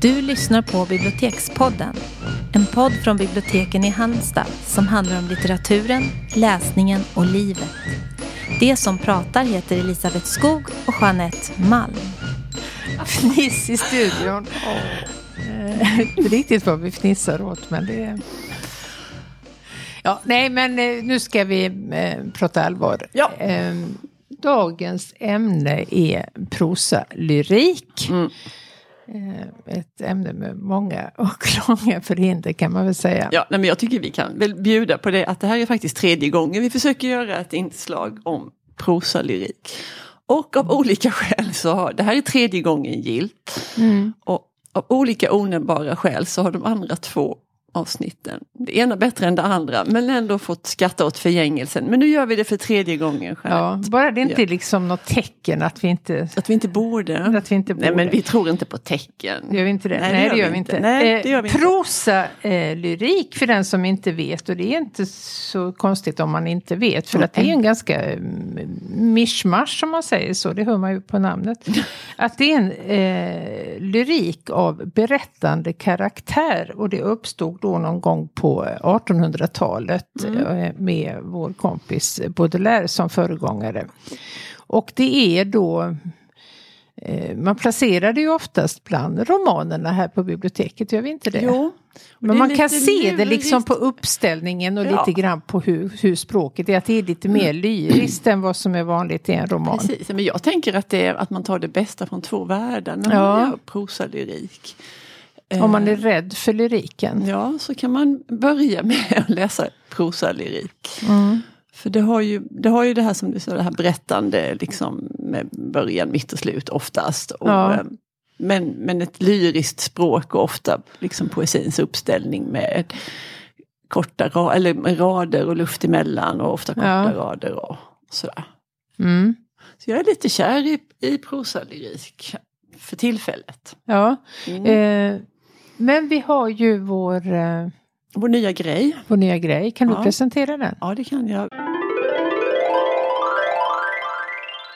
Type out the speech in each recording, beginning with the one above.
Du lyssnar på Bibliotekspodden. En podd från biblioteken i Halmstad som handlar om litteraturen, läsningen och livet. Det som pratar heter Elisabeth Skog och Jeanette Malm. Fniss i studion. Oh. Inte riktigt vad vi fnissar åt men det är... Ja, nej men eh, nu ska vi eh, prata allvar. Ja. Eh, dagens ämne är prosalyrik. Mm. Eh, ett ämne med många och långa förhinder kan man väl säga. Ja, men jag tycker vi kan väl bjuda på det att det här är faktiskt tredje gången vi försöker göra ett inslag om prosalyrik. Och av olika skäl så har det här är tredje gången gilt. Mm. Och av olika onämnbara skäl så har de andra två avsnitten, det ena bättre än det andra, men ändå fått skratta åt förgängelsen. Men nu gör vi det för tredje gången. Ja, Jeanette. bara det inte Ja. liksom något tecken att vi inte... Att vi inte borde. Att vi inte Nej men borde. vi tror inte på tecken. Gör vi inte det? Nej, det gör vi inte. Nej, det gör vi inte. Prosa eh, lyrik för den som inte vet och det är inte så konstigt om man inte vet för att det är en ganska mm, mischmasch som man säger så, det hör man ju på namnet. Att det är en eh, lyrik av berättande karaktär och det uppstod då någon gång på 1800-talet eh, med vår kompis Baudelaire som föregångare. Och det är då Eh, Man placerar det ju oftast bland romanerna här på biblioteket, gör vi inte det? Jo. det Men är man kan se det liksom på uppställningen och Ja. lite grann på hur, hur språket är. Att det är lite mer lyriskt än vad som är vanligt i en roman. Precis, men jag tänker att, det är, att man tar det bästa från två världar när Ja. man gör prosalyrik. Om man är Eh, rädd för lyriken. Ja, så kan man börja med att läsa prosalyrik. Mm. För det har, ju, det har ju det här som du sa, det här berättande liksom med början, mitt och slut oftast. Och, Ja. eh, men, men ett lyriskt språk och ofta liksom poesins uppställning med korta eller rader och luft emellan och ofta korta Ja. rader och sådär. Mm. Så jag är lite kär i, i prosalyrik för tillfället. Ja. Mm. Eh, men vi har ju vår, eh, Vår nya grej. vår nya grej. Kan Ja. du presentera den? Ja, det kan jag.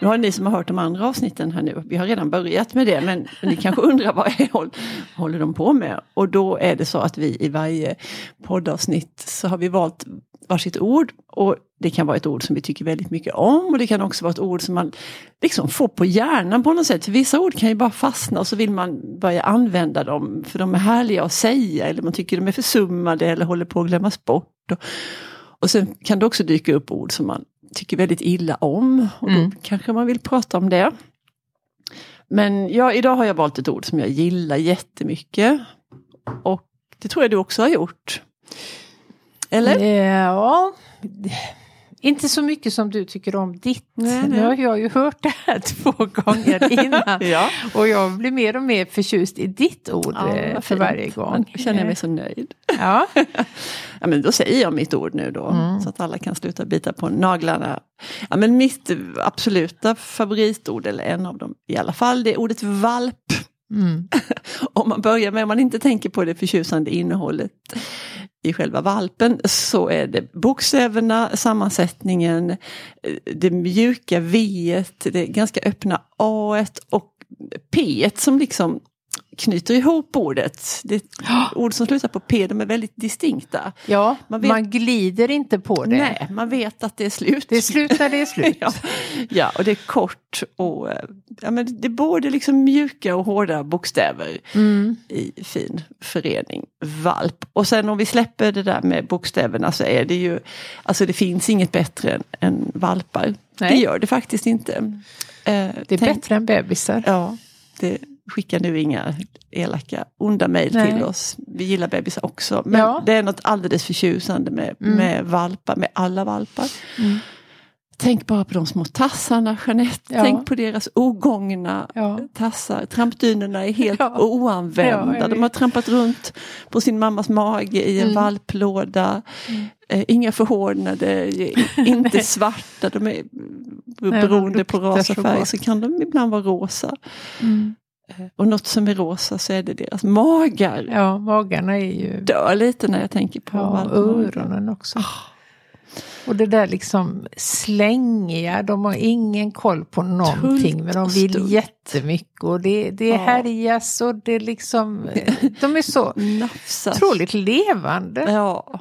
Nu har ni som har hört de andra avsnitten här nu, vi har redan börjat med det, men ni kanske undrar vad är, håll- håller de på med? Och då är det så att vi i varje poddavsnitt så har vi valt varsitt ord. Och det kan vara ett ord som vi tycker väldigt mycket om och det kan också vara ett ord som man liksom får på hjärnan på något sätt. Vissa ord kan ju bara fastna och så vill man börja använda dem för de är härliga att säga eller man tycker de är försummade eller håller på att glömmas bort. Och, och sen kan det också dyka upp ord som man tycker väldigt illa om. Och då Mm. kanske man vill prata om det. Men ja, idag har jag valt ett ord som jag gillar jättemycket. Och det tror jag du också har gjort. Eller? Ja, inte så mycket som du tycker om ditt. Nej, nej. Nu har jag ju hört det här två gånger innan. Ja. Och jag blir mer och mer förtjust i ditt ord Ja, eh, för varje gång. Då känner jag mig så nöjd. Ja, Ja, men då säger jag mitt ord nu då. Mm. Så att alla kan sluta bita på naglarna. Ja, men mitt absoluta favoritord, eller en av dem i alla fall, det är ordet valp. mm. Om man börjar med, om man inte tänker på det förtjusande innehållet i själva valpen, så är det bokstäverna, sammansättningen, det mjuka V, det ganska öppna A och P som liksom knyter ihop ordet. Det ord som slutar på P, de är väldigt distinkta. ja Man man, vet- glider inte på det. Nej, man vet att det är slut. Det är slut när det är slut. ja. ja, och det är kort och eh, ja, men det är både liksom mjuka och hårda bokstäver Mm. i fin förening. Valp. Och sen om vi släpper det där med bokstäverna så är det ju, alltså det finns inget bättre än, än valpar. Nej. Det gör det faktiskt inte. Eh, Det är tänk- bättre än bebisar. Ja, det skickar nu inga elaka, onda mejl Nej. till oss. Vi gillar bebisar också. Men Ja. det är något alldeles förtjusande med, Mm. med valpar, med alla valpar. Mm. Tänk bara på de små tassarna, Jeanette. Ja. Tänk på deras ogångna Ja. tassar. Trampdynorna är helt Ja. oanvända. De har trampat runt på sin mammas mage i en Mm. valplåda. Eh, inga förhårdnade, inte svarta. De är, de beroende på luktar ras och färg så kan de ibland vara rosa. Mm. Eh, Och något som är rosa så är det deras magar. Ja, magarna är ju... Dör lite när jag tänker på Ja, öronen också. Och det där liksom slängiga, de har ingen koll på någonting men de vill Tunt. jättemycket och det, det Ja. härjas och det liksom, de är så otroligt levande. Ja.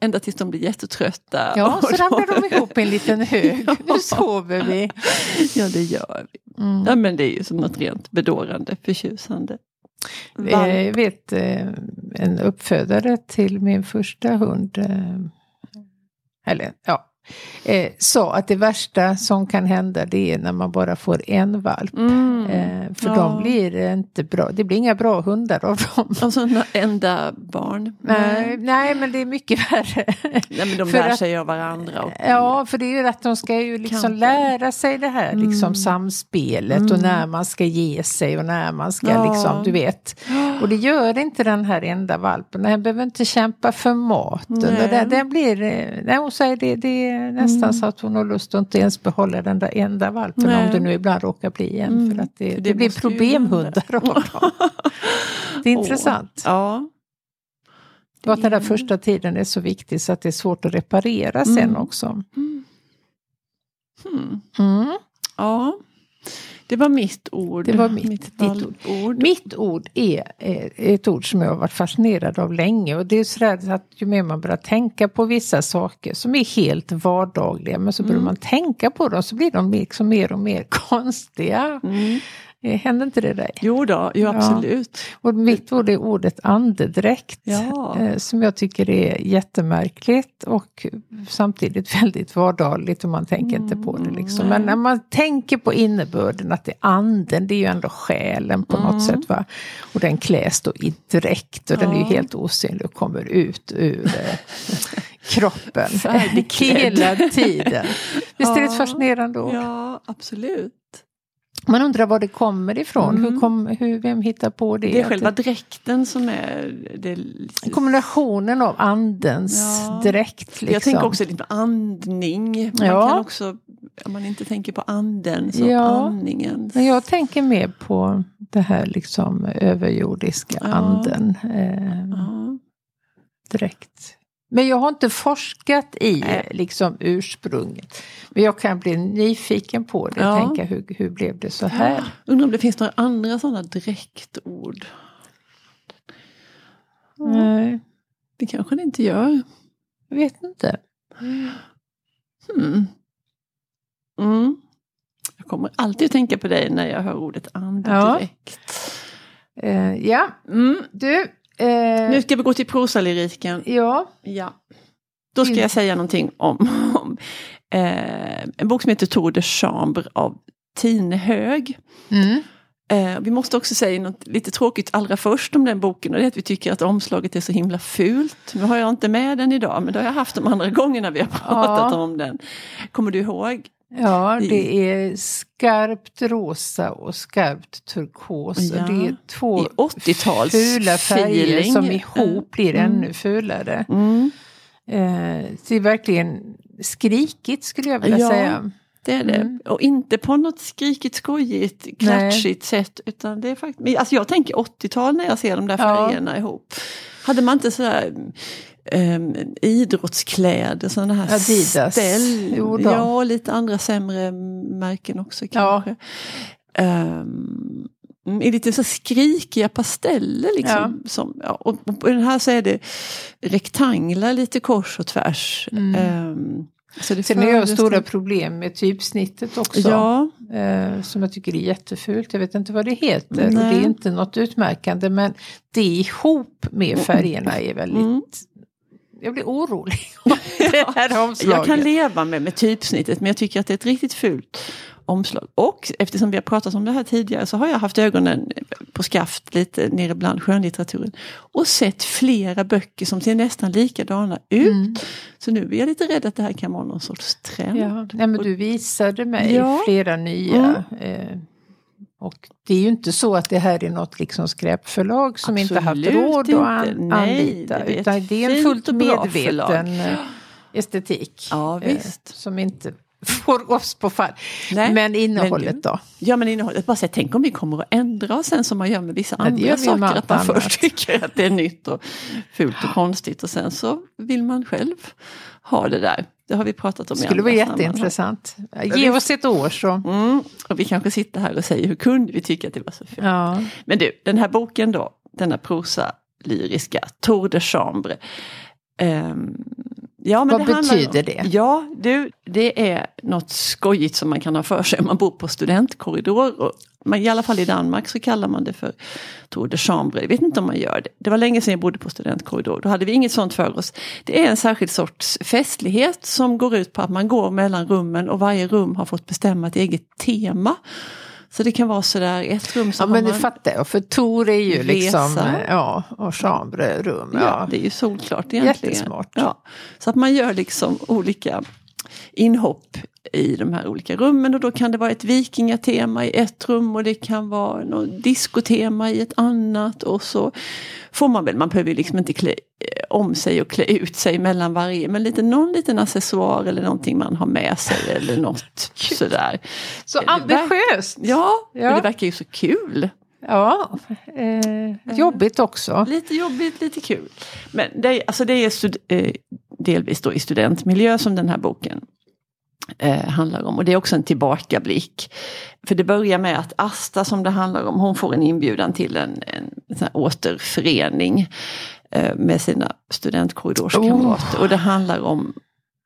Ända tills de blir jättetrötta. Ja, så då- ramlar de ihop i en liten hög. Ja. Nu sover vi. Ja, det gör vi. Mm. Ja, men det är ju som något rent bedårande, förtjusande. Eh, Valp. Jag vet eh, en uppfödare till min första hund, eh, eller ja, eh, sa att det värsta som kan hända det är när man bara får en valp. Mm. Eh, för Ja. de blir inte bra, det blir inga bra hundar av dem. Alltså en enda barn. Nej, nej men det är mycket värre. Nej, men de För lär att- sig av varandra. Och, Ja, för det är ju att de ska ju liksom lära sig det här liksom Mm. samspelet och Mm. när man ska ge sig och när man ska Ja. liksom, du vet. Och det gör inte den här enda valpen. Den behöver inte kämpa för maten. Och den, den blir, eh, nej, hon säger det, det är nästan Mm. så att hon har lust att inte ens behålla den där enda valpen Nej. om det nu ibland råkar bli en. Mm. För att det, För det, det blir problemhundar av dem. Det är intressant. Ja. Och att den där första tiden är så viktig så att det är svårt att reparera sen Mm. också. Mm. Hmm. Mm. Ja, det var mitt ord. Det var mitt, ditt ord. valpord. Mitt ord är eh, ett ord som jag har varit fascinerad av länge och det är sådär att ju mer man börjar tänka på vissa saker som är helt vardagliga men så börjar Mm. man tänka på dem så blir de liksom mer och mer konstiga. Mm. Eh, Händer inte det dig? Jo då, jo Ja. absolut. Och mitt ord är ordet andedräkt Ja. eh, som jag tycker är jättemärkligt och samtidigt väldigt vardagligt och man tänker inte på det. Liksom. Men nej. när man tänker på innebörden att det är anden, det är ju ändå själen på något sätt. Va? Och den kläs då i dräkt och den är ju Ja. helt osynlig och kommer ut ur eh, kroppen hela tiden. Visst är det ett Ja. fascinerande ord? Ja, absolut. Man undrar var det kommer ifrån. Mm. Hur kom, hur, vem hittar på det? Det är själva dräkten som är det. Kombinationen av andens Ja. dräkt. Liksom. Jag tänker också lite på andning. Man Ja. kan också, om man inte tänker på anden, så Ja. andningen. Men jag tänker mer på det här liksom överjordiska anden. Eh, Ja. Men jag har inte forskat i Nej. liksom ursprunget. Men jag kan bli nyfiken på det. Ja. Tänka hur, hur blev det så här? Undrar om det finns några andra sådana dräktord. Nej, Det kanske det inte gör. jag vet inte. Hmm. Mm. Jag kommer alltid att tänka på dig när jag hör ordet andedräkt. Eh, ja, Mm. du. Eh, Nu ska vi gå till prosalyriken. ja, Ja. Då ska jag säga någonting om, om eh, en bok som heter Tour de Chambre av Tine Hög. mm. Eh, vi måste också säga något lite tråkigt allra först om den boken och det är att vi tycker att omslaget är så himla fult. Nu har jag inte med den idag men det har jag haft de andra gångerna vi har pratat Ja. om den. Kommer du ihåg? Ja, det är skarpt rosa och skarpt turkos. Ja, det är två i 80-tals fula färger feeling. som ihop blir Mm. ännu fulare. Mm, Eh, det är verkligen skrikigt skulle jag vilja Ja. säga. det är det. Mm. Och inte på något skrikigt, skojigt, klatschigt sätt. Utan det är faktiskt, alltså jag tänker 80-tal när jag ser de där Ja. färgerna ihop. Hade man inte sådär um, idrottskläder, sådana här Adidas. ställ. Ja, och lite andra sämre märken också Ja. kanske. Um, i lite så skrikiga pasteller liksom. Som, ja, och på den här så är det rektanglar lite kors och tvärs. Mm. Ehm, så det Sen har jag stora problem med typsnittet också. Ja, Eh, som jag tycker är jättefult. Jag vet inte vad det heter. Och Nej. det är inte något utmärkande. Men det ihop med färgerna är väldigt... Mm. Jag blir orolig. det här omslaget. jag kan leva med, med typsnittet men jag tycker att det är ett riktigt fult omslag. Och eftersom vi har pratat om det här tidigare så har jag haft ögonen på skaft lite nere bland skönlitteraturen. Och sett flera böcker som ser nästan likadana ut. Mm. Så nu är jag lite rädd att det här kan vara någon sorts trend. Ja, nej, men du visade mig Ja. flera nya. Eh, och det är ju inte så att det här är något liksom skräpförlag som inte haft Absolut råd att an, Nej, anlita. det är utan det är en fullt medveten eh, estetik. Ja, eh, som inte får oss på fall. Nej, men innehållet men då? Ja men innehållet, bara säga, tänk om vi kommer att ändra oss sen som man gör med vissa Ja, andra saker. Att man annat. först tycker att det är nytt och fult och konstigt och sen så vill man själv ha det där. Det har vi pratat om Det i skulle vara andra sammanhang. jätteintressant. Ge oss ett år så. Mm, och vi kanske sitter här och säger hur kunde vi tycka att det var så fult. Ja. Men du, den här boken då, denna prosa lyriska, Tour de Chambre. Ehm, ja, men Vad det betyder det? Ja, du, det är något skojigt som man kan ha för sig om man bor på studentkorridor. Och man, I alla fall i Danmark så kallar man det för Tour de Chambre. Jag vet inte om man gör det. Det var länge sedan jag bodde på studentkorridor. Då hade vi inget sånt för oss. Det är en särskild sorts festlighet som går ut på att man går mellan rummen och varje rum har fått bestämma ett eget tema. Så det kan vara sådär, ett rum så Ja men det man... fattar jag, för Tor är ju Resa. liksom, ja, och chambre, rum. Ja, Ja. det är ju solklart egentligen. Jättesmart. Ja. Så att man gör liksom olika inhopp i de här olika rummen och då kan det vara ett vikingatema i ett rum och det kan vara något diskotema i ett annat och så får man väl, man behöver ju liksom inte klä eh, om sig och klä ut sig mellan varje, men lite, någon liten accessoar eller någonting man har med sig eller något sådär. Så Det verkar- ambitiöst! Ja, Ja. och det verkar ju så kul. Ja, eh, jobbigt också. Lite jobbigt, lite kul. Men det, är- alltså det är stud- eh, delvis då i studentmiljö som den här boken eh, handlar om. Och det är också en tillbakablick. För det börjar med att Asta som det handlar om, hon får en inbjudan till en, en här återförening med sina studentkorridorskamrater. Och det handlar om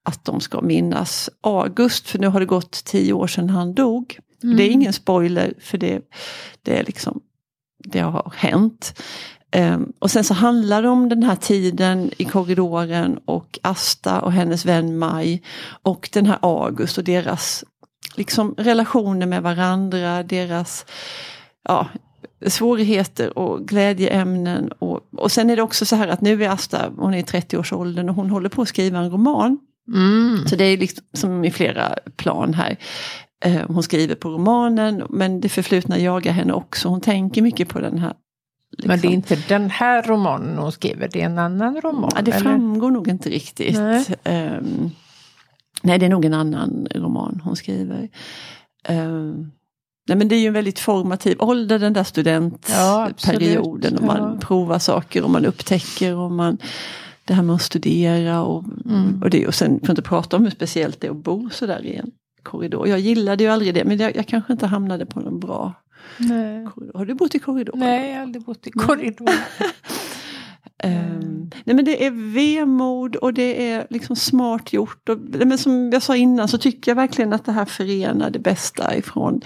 att de ska minnas August, för nu har det gått tio år sedan han dog. Det är ingen spoiler, för det, det är liksom det har hänt. Ehm, och sen så handlar det om den här tiden i korridoren och Asta och hennes vän Maj och den här August och deras liksom, relationer med varandra, deras ja, svårigheter och glädjeämnen. Och, och sen är det också så här att nu är Asta, hon är i 30-årsåldern och hon håller på att skriva en roman. Mm. Så det är liksom som i flera plan här. Eh, Hon skriver på romanen men det förflutna jagar henne också. Hon tänker mycket på den här. liksom- Men det är inte den här romanen hon skriver, det är en annan roman? ja, det eller? framgår nog inte riktigt. Nej. Ehm, nej, det är nog en annan roman hon skriver. Ehm, nej, men det är ju en väldigt formativ ålder den där Ja, studentperioden. absolut. och man Ja. provar saker och man upptäcker och man det här med att studera och, Mm. och det. Och sen får inte prata om hur speciellt det är att bo sådär i en korridor. Jag gillade ju aldrig det men jag, jag kanske inte hamnade på någon bra Nej. korridor. Har du bott i korridor? Nej, jag har aldrig bott i korridor. Ehm, nej men det är vemod och det är liksom smart gjort. Och, men som jag sa innan så tycker jag verkligen att det här förenar det bästa ifrån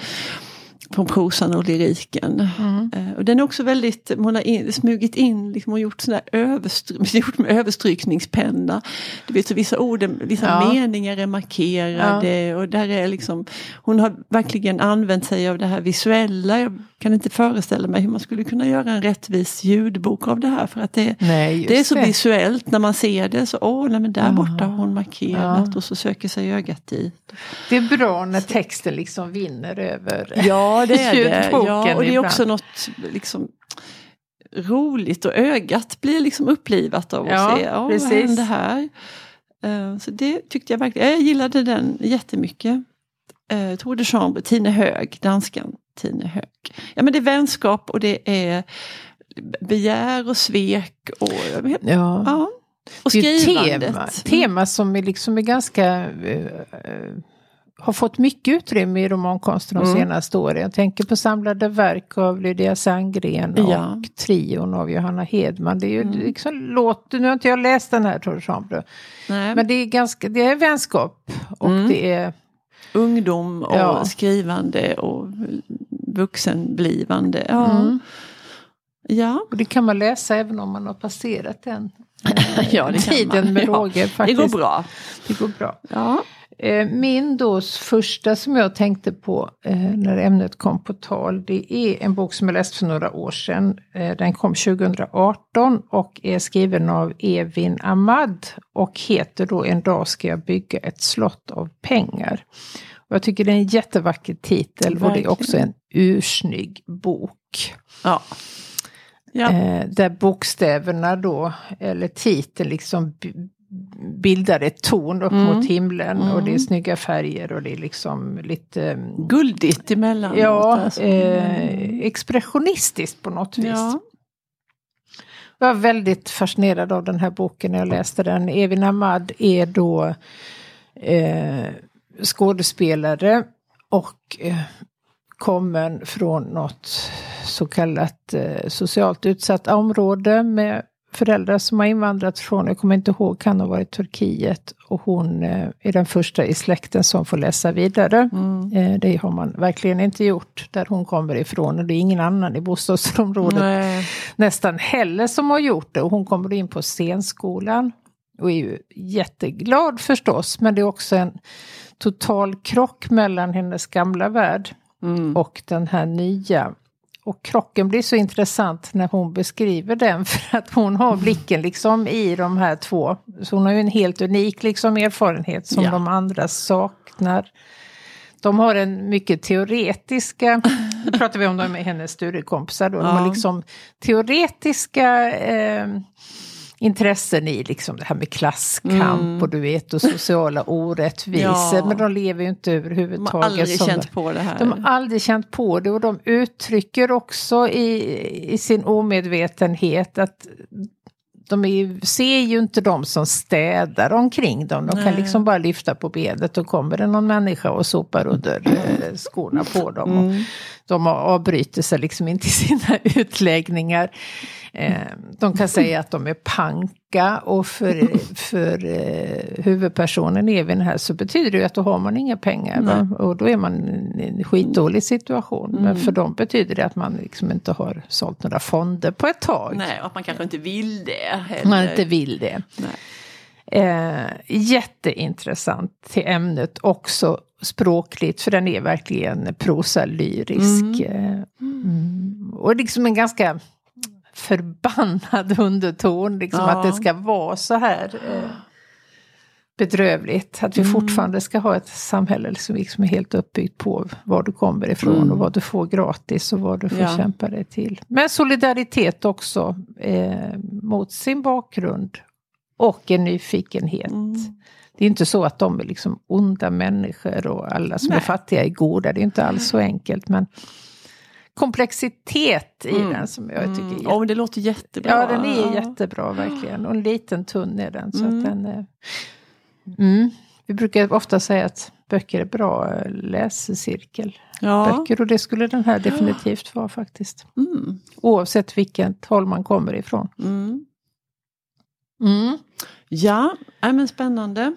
från prosan och lyriken. Mm. Eh, och den är också väldigt, hon har in, smugit in liksom, och gjort, där överstry, gjort med överstrykningspenna. Du vet så vissa ord, vissa Ja. meningar är markerade och där är liksom, hon har verkligen använt sig av det här visuella. Jag kan inte föreställa mig hur man skulle kunna göra en rättvis ljudbok av det här för att det, Nej, det är så visuellt när man ser det. Så åh, nej men där Ja. borta har hon markerat Ja. och så söker sig ögat dit. Det är bra när texten liksom vinner över. Ja, det är det. Ja, och det är också något liksom, roligt och ögat blir liksom upplivat av att Ja, se, ja, vad precis. hände här? Eh, så det tyckte jag verkligen, jag gillade den jättemycket. Uh, Tour de Chambre, Tine Hög, danskan Tine Hög. Ja men det är vänskap och det är begär och svek och, Ja. ja, och skrivandet. tema, tema som är, liksom är ganska eh, eh, har fått mycket utrymme i romankonsten de Mm. senaste åren. Jag tänker på samlade verk av Lydia Sandgren och Ja. trion av Johanna Hedman. Det är ju Mm. liksom låt, nu har inte jag läst den här Chambre, Nej, men det är, ganska, det är vänskap och Mm. det är ungdom och Ja. skrivande och vuxenblivande. Ja. Mm. Ja. Och det kan man läsa även om man har passerat den Ja, det kan tiden med Ja, råge. Det går bra. Det går bra. Ja. Eh, Min då första som jag tänkte på eh, när ämnet kom på tal, det är en bok som jag läste för några år sedan. Eh, Den kom 2018 och är skriven av Evin Ahmad och heter då En dag ska jag bygga ett slott av pengar. Och jag tycker det är en jättevacker titel och det är Verkligen. också en ursnygg bok. Ja. Ja. Eh, där bokstäverna då, eller titeln liksom bildar ett torn upp Mm. mot himlen och det är Mm. snygga färger och det är liksom lite mm, Guldigt emellanåt. Ja, alltså. eh, expressionistiskt på något vis. ja. Jag var väldigt fascinerad av den här boken när jag läste den. Evin Ahmad är då eh, skådespelare och eh, kommer från något så kallat eh, socialt utsatt område med föräldrar som har invandrat från, jag kommer inte ihåg, kan ha varit Turkiet. Och hon eh, är den första i släkten som får läsa vidare. Mm. Eh, det har man verkligen inte gjort där hon kommer ifrån. Och det är ingen annan i bostadsområdet Nej. nästan heller som har gjort det. Och hon kommer in på scenskolan och är ju jätteglad förstås. Men det är också en total krock mellan hennes gamla värld Mm. och den här nya. Och krocken blir så intressant när hon beskriver den för att hon har blicken liksom i de här två. Så hon har ju en helt unik liksom erfarenhet som Ja. de andra saknar. De har en mycket teoretiska, nu pratar vi om dem med hennes studiekompisar då, de Ja. har liksom teoretiska eh, intressen i liksom det här med klasskamp Mm. och du vet och sociala orättvisor. Ja. Men de lever ju inte De överhuvudtaget. har aldrig känt på det här. de har aldrig känt på det och de uttrycker också i, i sin omedvetenhet att de är, ser ju inte de som städar omkring dem. De kan Nej. liksom bara lyfta på benet och kommer det någon människa och sopar under eh, skorna på dem. Och Mm. de avbryter sig liksom inte i sina utläggningar. Eh, de kan säga att de är panka och för, för eh, huvudpersonen Evin här så betyder det ju att då har man inga pengar. Va? Och då är man i en skitdålig situation. Men för dem betyder det att man liksom inte har sålt några fonder på ett tag. Nej, och att man kanske inte vill det. Heller. Man inte vill det. Nej. Eh, jätteintressant till ämnet också språkligt för den är verkligen prosalyrisk. Eh, mm. Och liksom en ganska förbannad underton, liksom Ja. att det ska vara så här eh, bedrövligt. Att vi fortfarande ska ha ett samhälle som liksom är helt uppbyggt på var du kommer ifrån Mm. och vad du får gratis och vad du får Ja. kämpa dig till. Men solidaritet också eh, mot sin bakgrund och en nyfikenhet. Mm. Det är inte så att de är liksom onda människor och alla som är Nej. fattiga är goda. Det är inte alls så enkelt. Men komplexitet i Mm. den som jag tycker är Mm. Ja, men det låter jättebra. Ja, den är Ja. jättebra verkligen. Och en liten tunn är den. Så Mm. att den är... mm. Vi brukar ofta säga att böcker är bra eh, läscirkelböcker. Ja. Och det skulle den här definitivt vara faktiskt. Mm. Oavsett vilket håll man kommer ifrån. Mm. Mm. Ja, nej, men spännande.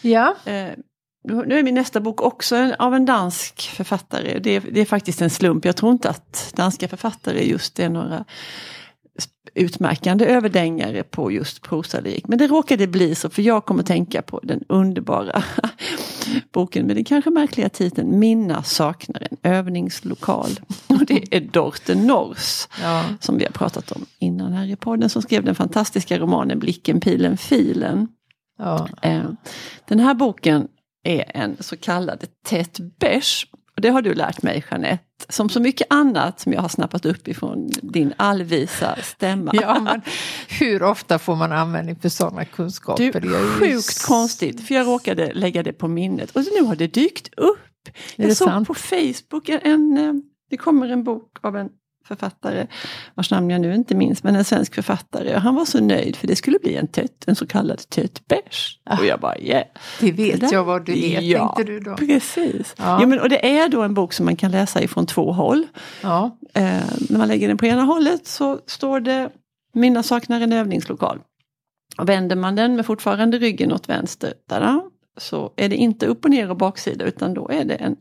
Ja. Eh, nu är min nästa bok också en, av en dansk författare. Det är, det är faktiskt en slump. Jag tror inte att danska författare just är några utmärkande överdängare på just prosalyrik. Men det råkade bli så för jag kommer tänka på den underbara boken med den kanske märkliga titeln Minna saknar en övningslokal. Och det är Dorte Nors ja. som vi har pratat om innan här i podden som skrev den fantastiska romanen Blicken, pilen, filen. ja. Eh, Den här boken är en så kallad bêche. Och det har du lärt mig Jeanette, som så mycket annat som jag har snappat upp ifrån din allvisa stämma. Ja, men hur ofta får man användning för sådana kunskaper? Du, Det är ju sjukt konstigt, för jag råkade lägga det på minnet och nu har det dykt upp. Jag det såg sant? på Facebook en, en, eh, det kommer en bok av en författare, vars namn jag nu inte minns, men en svensk författare. Och han var så nöjd för det skulle bli en, tät, en så kallad bêche. Ah. Och jag bara yeah. Det vet Det jag vad du är, Ja, tänkte du då. Precis. Ja. Ja. men, och det är då en bok som man kan läsa ifrån två håll. Ja. Eh, när man lägger den på ena hållet så står det Minna saknar en övningslokal. Och vänder man den med fortfarande ryggen åt vänster, tada, så är det inte upp och ner och baksida utan då är det en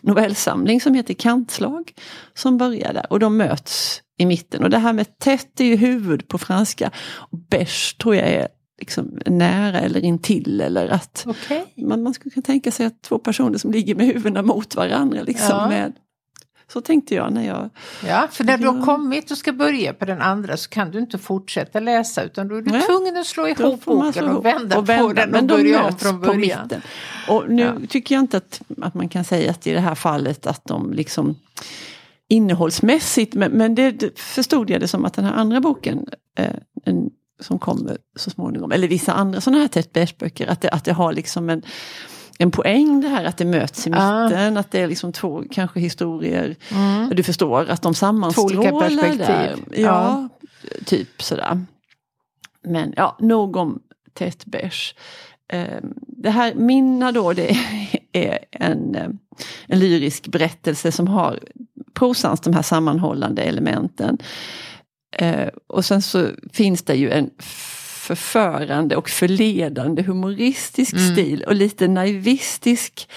novellsamling som heter Kantslag som börjar där och de möts i mitten. Och det här med tätt är ju huvud på franska. Och beige tror jag är liksom nära eller intill eller att Okej. man, man skulle kunna tänka sig att två personer som ligger med huvudena mot varandra. Liksom, Ja. med, så tänkte jag när jag... Ja, för när du har kommit och ska börja på den andra så kan du inte fortsätta läsa utan då är du Nej. tvungen att slå ihop boken och ihop vända på den och men börja om från början. Och nu Ja. tycker jag inte att, att man kan säga att i det här fallet att de liksom innehållsmässigt, men, men det förstod jag det som att den här andra boken, eh, en som kommer så småningom. Eller vissa andra sådana här Ted Beige-böcker. Att det, att det har liksom en, en poäng det här att det möts i mitten. Att det är liksom två kanske historier. Mm. Du förstår att de sammanstrålar Två olika perspektiv. där. Ja, Ja. typ sådär. Men ja, nog om Ted Beige. Eh, Det här Minna då det är en, eh, en lyrisk berättelse som har prosans de här sammanhållande elementen. Eh, Och sen så finns det ju en förförande och förledande humoristisk Mm. stil och lite naivistisk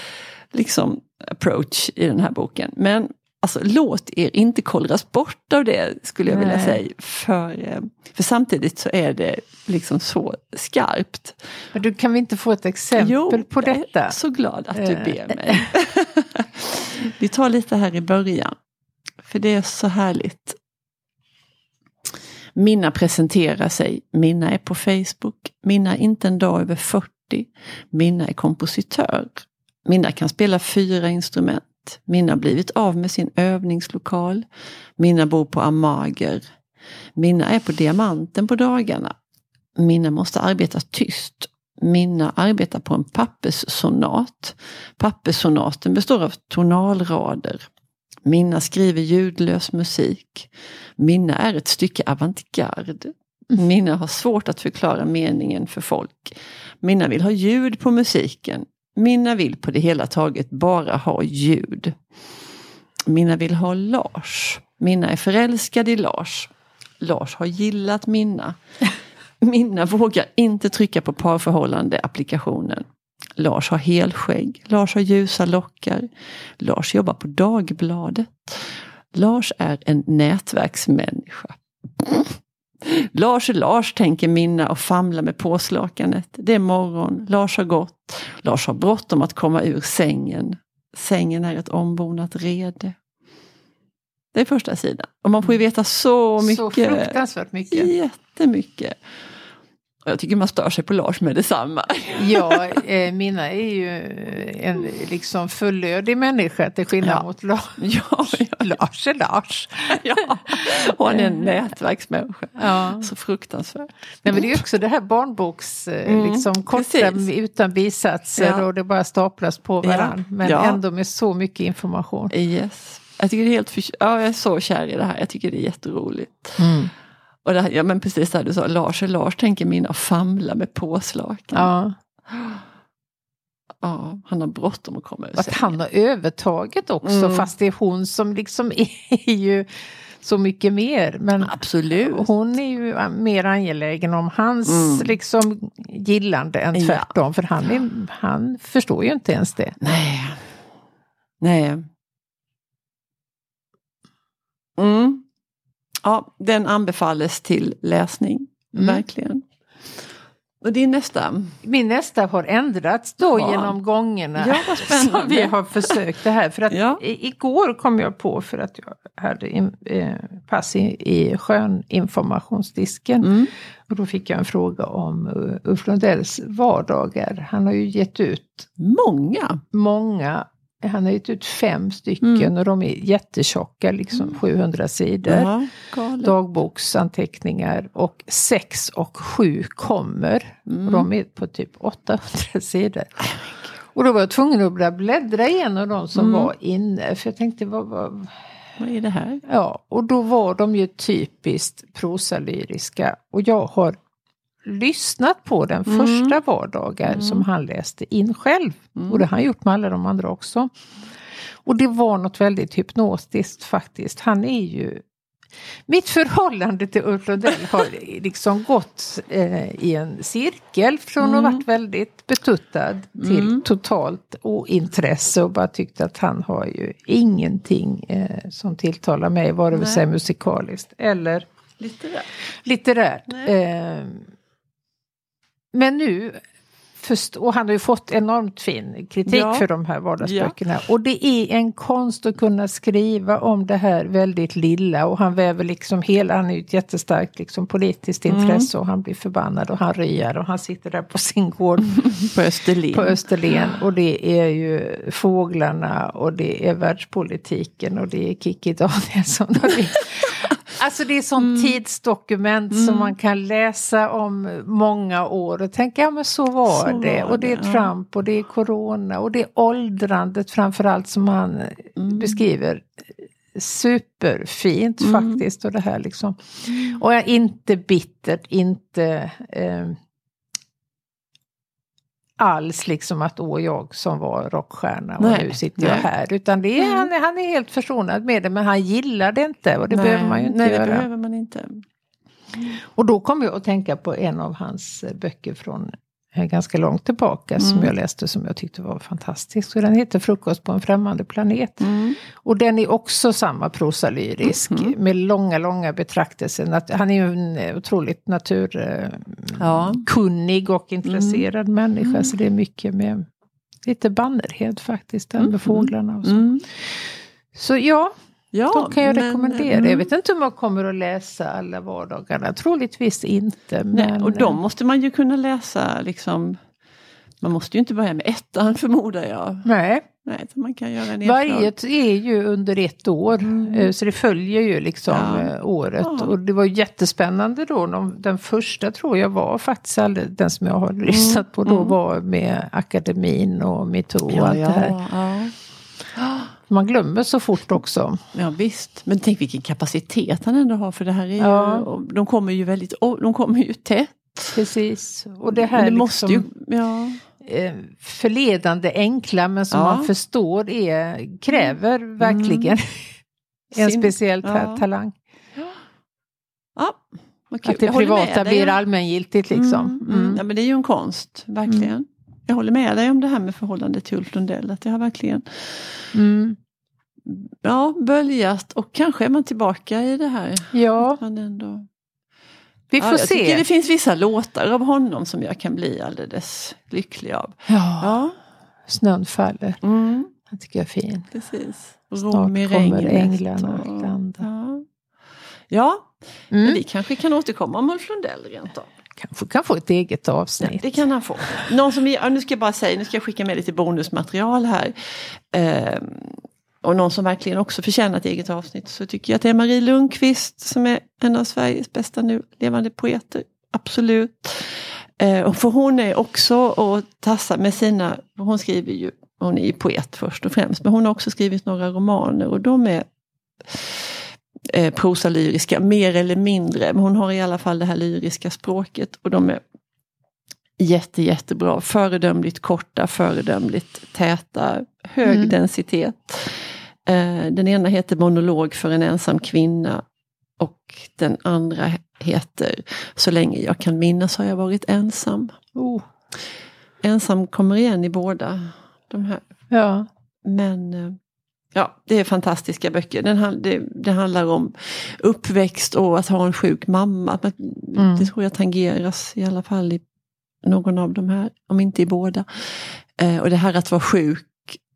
liksom, approach i den här boken. Men alltså, låt er inte kollras bort av det skulle jag vilja Nej. säga. För, eh, för samtidigt så är det liksom så skarpt. Men du, kan vi inte få ett exempel på jag är detta? så glad att du Eh. ber mig. Vi tar lite här i början. För det är så härligt. Minna presenterar sig. Minna är på Facebook. Minna är inte en dag över 40. Minna är kompositör. Minna kan spela fyra instrument. Minna har blivit av med sin övningslokal. Minna bor på Amager. Minna är på Diamanten på dagarna. Minna måste arbeta tyst. Minna arbetar på en papperssonat. Papperssonaten består av tonalrader. Minna skriver ljudlös musik. Minna är ett stycke avantgarde. Minna har svårt att förklara meningen för folk. Minna vill ha ljud på musiken. Minna vill på det hela taget bara ha ljud. Minna vill ha Lars. Minna är förälskad i Lars. Lars har gillat Minna. Minna vågar inte trycka på parförhållande-applikationen. Lars har helskägg. Lars har ljusa lockar. Lars jobbar på Dagbladet. Lars är en nätverksmänniska. Lars är Lars, tänker Minna och famlar med påslakanet. Det är morgon, Lars har gått. Lars har bråttom att komma ur sängen. Sängen är ett ombonat rede. Det är första sidan. Och man får ju veta så mycket. Så fruktansvärt mycket. Jättemycket. Jag tycker man stör sig på Lars med detsamma. Ja, eh, Minna är ju en liksom fullödig människa till skillnad Ja. mot Lars. ja, ja, Lars är Lars. ja. Och han är en nätverksmänniska. Ja. Så fruktansvärt. Nej, men det är också det här barnboks, eh, Mm, liksom korta utan bisatser Ja. och det bara staplas på varandra. Men ändå med så mycket information. Yes. Jag tycker det är helt för... ja, jag är så kär i det här. Jag tycker det är jätteroligt. Och det ja men precis det du sa, Lars är Lars tänker mina famla med påslakan. Ja. Ja, han har bråttom att komma ur Att han har övertaget också Mm. fast det är hon som liksom är ju så mycket mer. Men Absolut. hon är ju mer angelägen om hans Mm. liksom gillande än Ja. tvärtom. För han, är, han förstår ju inte ens det. Nej. Nej. Mm. Ja, den anbefalles till läsning. Mm. Verkligen. Och din nästa. Min nästa har ändrats då Ja. genom gångerna. Ja, som vi har försökt det här. För att Ja. igår kom jag på för att jag hade in, eh, pass i, i sköninformationsdisken. Mm. Och då fick jag en fråga om uh, Ulf Lundells vardagar. Han har ju gett ut Många. många, han har gett ut fem stycken Mm. och de är jättetjocka, liksom 700 sidor. Galet. Dagboksanteckningar och sex och sju kommer. Mm. Och de är på typ 800 sidor. Och då var jag tvungen att börja bläddra igenom de som Mm. var inne. För jag tänkte, vad, vad, Vad är det här? Ja, och då var de ju typiskt prosalyriska. Och jag har lyssnat på den Mm. första vardagar som han läste in själv. Mm. Och det har han gjort med alla de andra också. Och det var något väldigt hypnotiskt faktiskt. Han är ju... Mitt förhållande till Ulf Lundell har liksom gått eh, i en cirkel från att ha Mm. varit väldigt betuttad till Mm. totalt ointresse och bara tyckt att han har ju ingenting eh, som tilltalar mig, vare sig musikaliskt eller Litterärt. litterärt. Men nu, först, och han har ju fått enormt fin kritik Ja. för de här vardagsböckerna. Och det är en konst att kunna skriva om det här väldigt lilla och han väver liksom hela, han är ju ett jättestarkt liksom, politiskt Mm. intresse och han blir förbannad och han ryar och han sitter där på sin gård På Österlen. på Österlen och det är ju fåglarna och det är världspolitiken och det är Kikki Danielsson. Och det, Alltså det är som mm. tidsdokument mm. som man kan läsa om många år och tänka ja men så var så det. Och det är det, Trump och det är Corona och det är åldrandet framförallt som han mm. beskriver superfint mm. faktiskt. Och det här liksom. Mm. Och jag inte bittert, inte eh, alls liksom att åh jag som var rockstjärna och nej, nu sitter nej. jag här. Utan det är, mm. han, han är helt försonad med det men han gillar det inte och det nej, behöver man ju inte nej, göra. det behöver man inte. Och då kommer jag att tänka på en av hans böcker från ganska långt tillbaka mm. som jag läste som jag tyckte var fantastisk. Och den heter Frukost på en främmande planet. Mm. Och den är också samma prosalyrisk mm. med långa, långa betraktelser. Han är ju en eh, otroligt naturkunnig ja. och intresserad mm. människa. Så det är mycket med lite bannerhed faktiskt, med mm. fåglarna och så. Mm. Så ja, Ja, Då kan jag men, rekommendera. Mm. Jag vet inte om jag kommer att läsa alla vardagarna. Troligtvis inte. Men... Nej, och de måste man ju kunna läsa liksom. Man måste ju inte börja med ettan förmodar jag. Nej. Nej, man kan göra en Varje är ju under ett år. Mm. Eh, så det följer ju liksom ja. Eh, året. Ja. Och det var jättespännande då. Den första tror jag var faktiskt aldrig, den som jag har mm. lyssnat på då mm. var med akademin och metoo och ja, allt det här. Man glömmer så fort också. Ja visst, men tänk vilken kapacitet han ändå har för det här är ja. ju, de kommer ju väldigt, de kommer ju tätt. Precis, och det här det måste liksom, ju, ja. Eh, förledande enkla men som ja. man förstår är, kräver mm. verkligen en Sin, speciell ta talang. Ja. Att det privata blir allmängiltigt liksom. Mm, mm. Ja men det är ju en konst, verkligen. Jag håller med dig om det här med förhållandet till Ulf Lundell. Att det har verkligen mm. ja, böljat och kanske är man tillbaka i det här. Ja. Man ändå... Vi får ja, jag se. Tycker det finns vissa låtar av honom som jag kan bli alldeles lycklig av. Ja, ja. Snön faller. Mm. Det tycker jag är fin. Precis. Snart kommer änglarna att landa. Ja, ja. Mm. vi kanske kan återkomma om Ulf Lundell rent av kanske kan få ett eget avsnitt. Ja, det kan han få. Någon som, nu ska jag bara säga, nu ska jag skicka med lite bonusmaterial här. Eh, och någon som verkligen också förtjänar ett eget avsnitt så tycker jag att det är Marie Lundqvist som är en av Sveriges bästa nu levande poeter. Absolut. Eh, och för hon är också och tassar med sina, hon skriver ju, hon är ju poet först och främst, men hon har också skrivit några romaner och de är eh, prosalyriska, mer eller mindre. Men hon har i alla fall det här lyriska språket och de är jätte, jättebra. Föredömligt korta, föredömligt täta, hög mm. densitet. Eh, den ena heter Monolog för en ensam kvinna och den andra heter Så länge jag kan minnas har jag varit ensam. Oh. Ensam kommer igen i båda de här. Ja. Men eh, Ja, det är fantastiska böcker. Den, det, det, handlar om uppväxt och att ha en sjuk mamma. Mm. Det tror jag tangeras i alla fall i någon av de här, om inte i båda. Eh, och det här att vara sjuk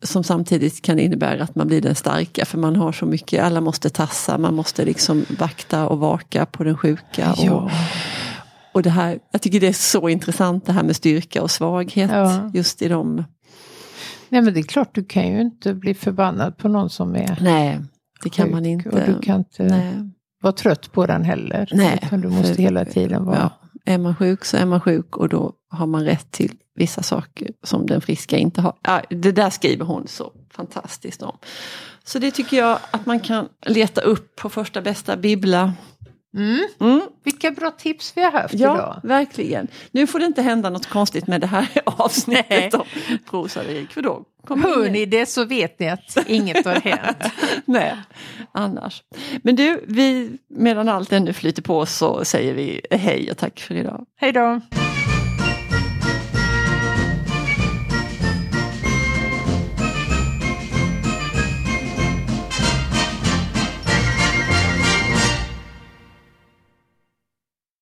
som samtidigt kan innebära att man blir den starka för man har så mycket, alla måste tassa, man måste liksom vakta och vaka på den sjuka. Ja. Och, och det här, jag tycker det är så intressant det här med styrka och svaghet ja. just i de Nej men det är klart, du kan ju inte bli förbannad på någon som är Nej, det kan man inte. Och du kan inte Nej. vara trött på den heller. Nej, utan du måste för, hela tiden vara... Ja, är man sjuk så är man sjuk och då har man rätt till vissa saker som den friska inte har. Det där skriver hon så fantastiskt om. Så det tycker jag att man kan leta upp på första bästa bibbla. Mm. Mm. Vilka bra tips vi har haft ja, idag. verkligen. Nu får det inte hända något konstigt med det här avsnittet om prosalyrik. För då Hör ni det så vet ni att inget har hänt. Nej, annars. Men du, vi, medan allt ännu flyter på så säger vi hej och tack för idag. Hej då.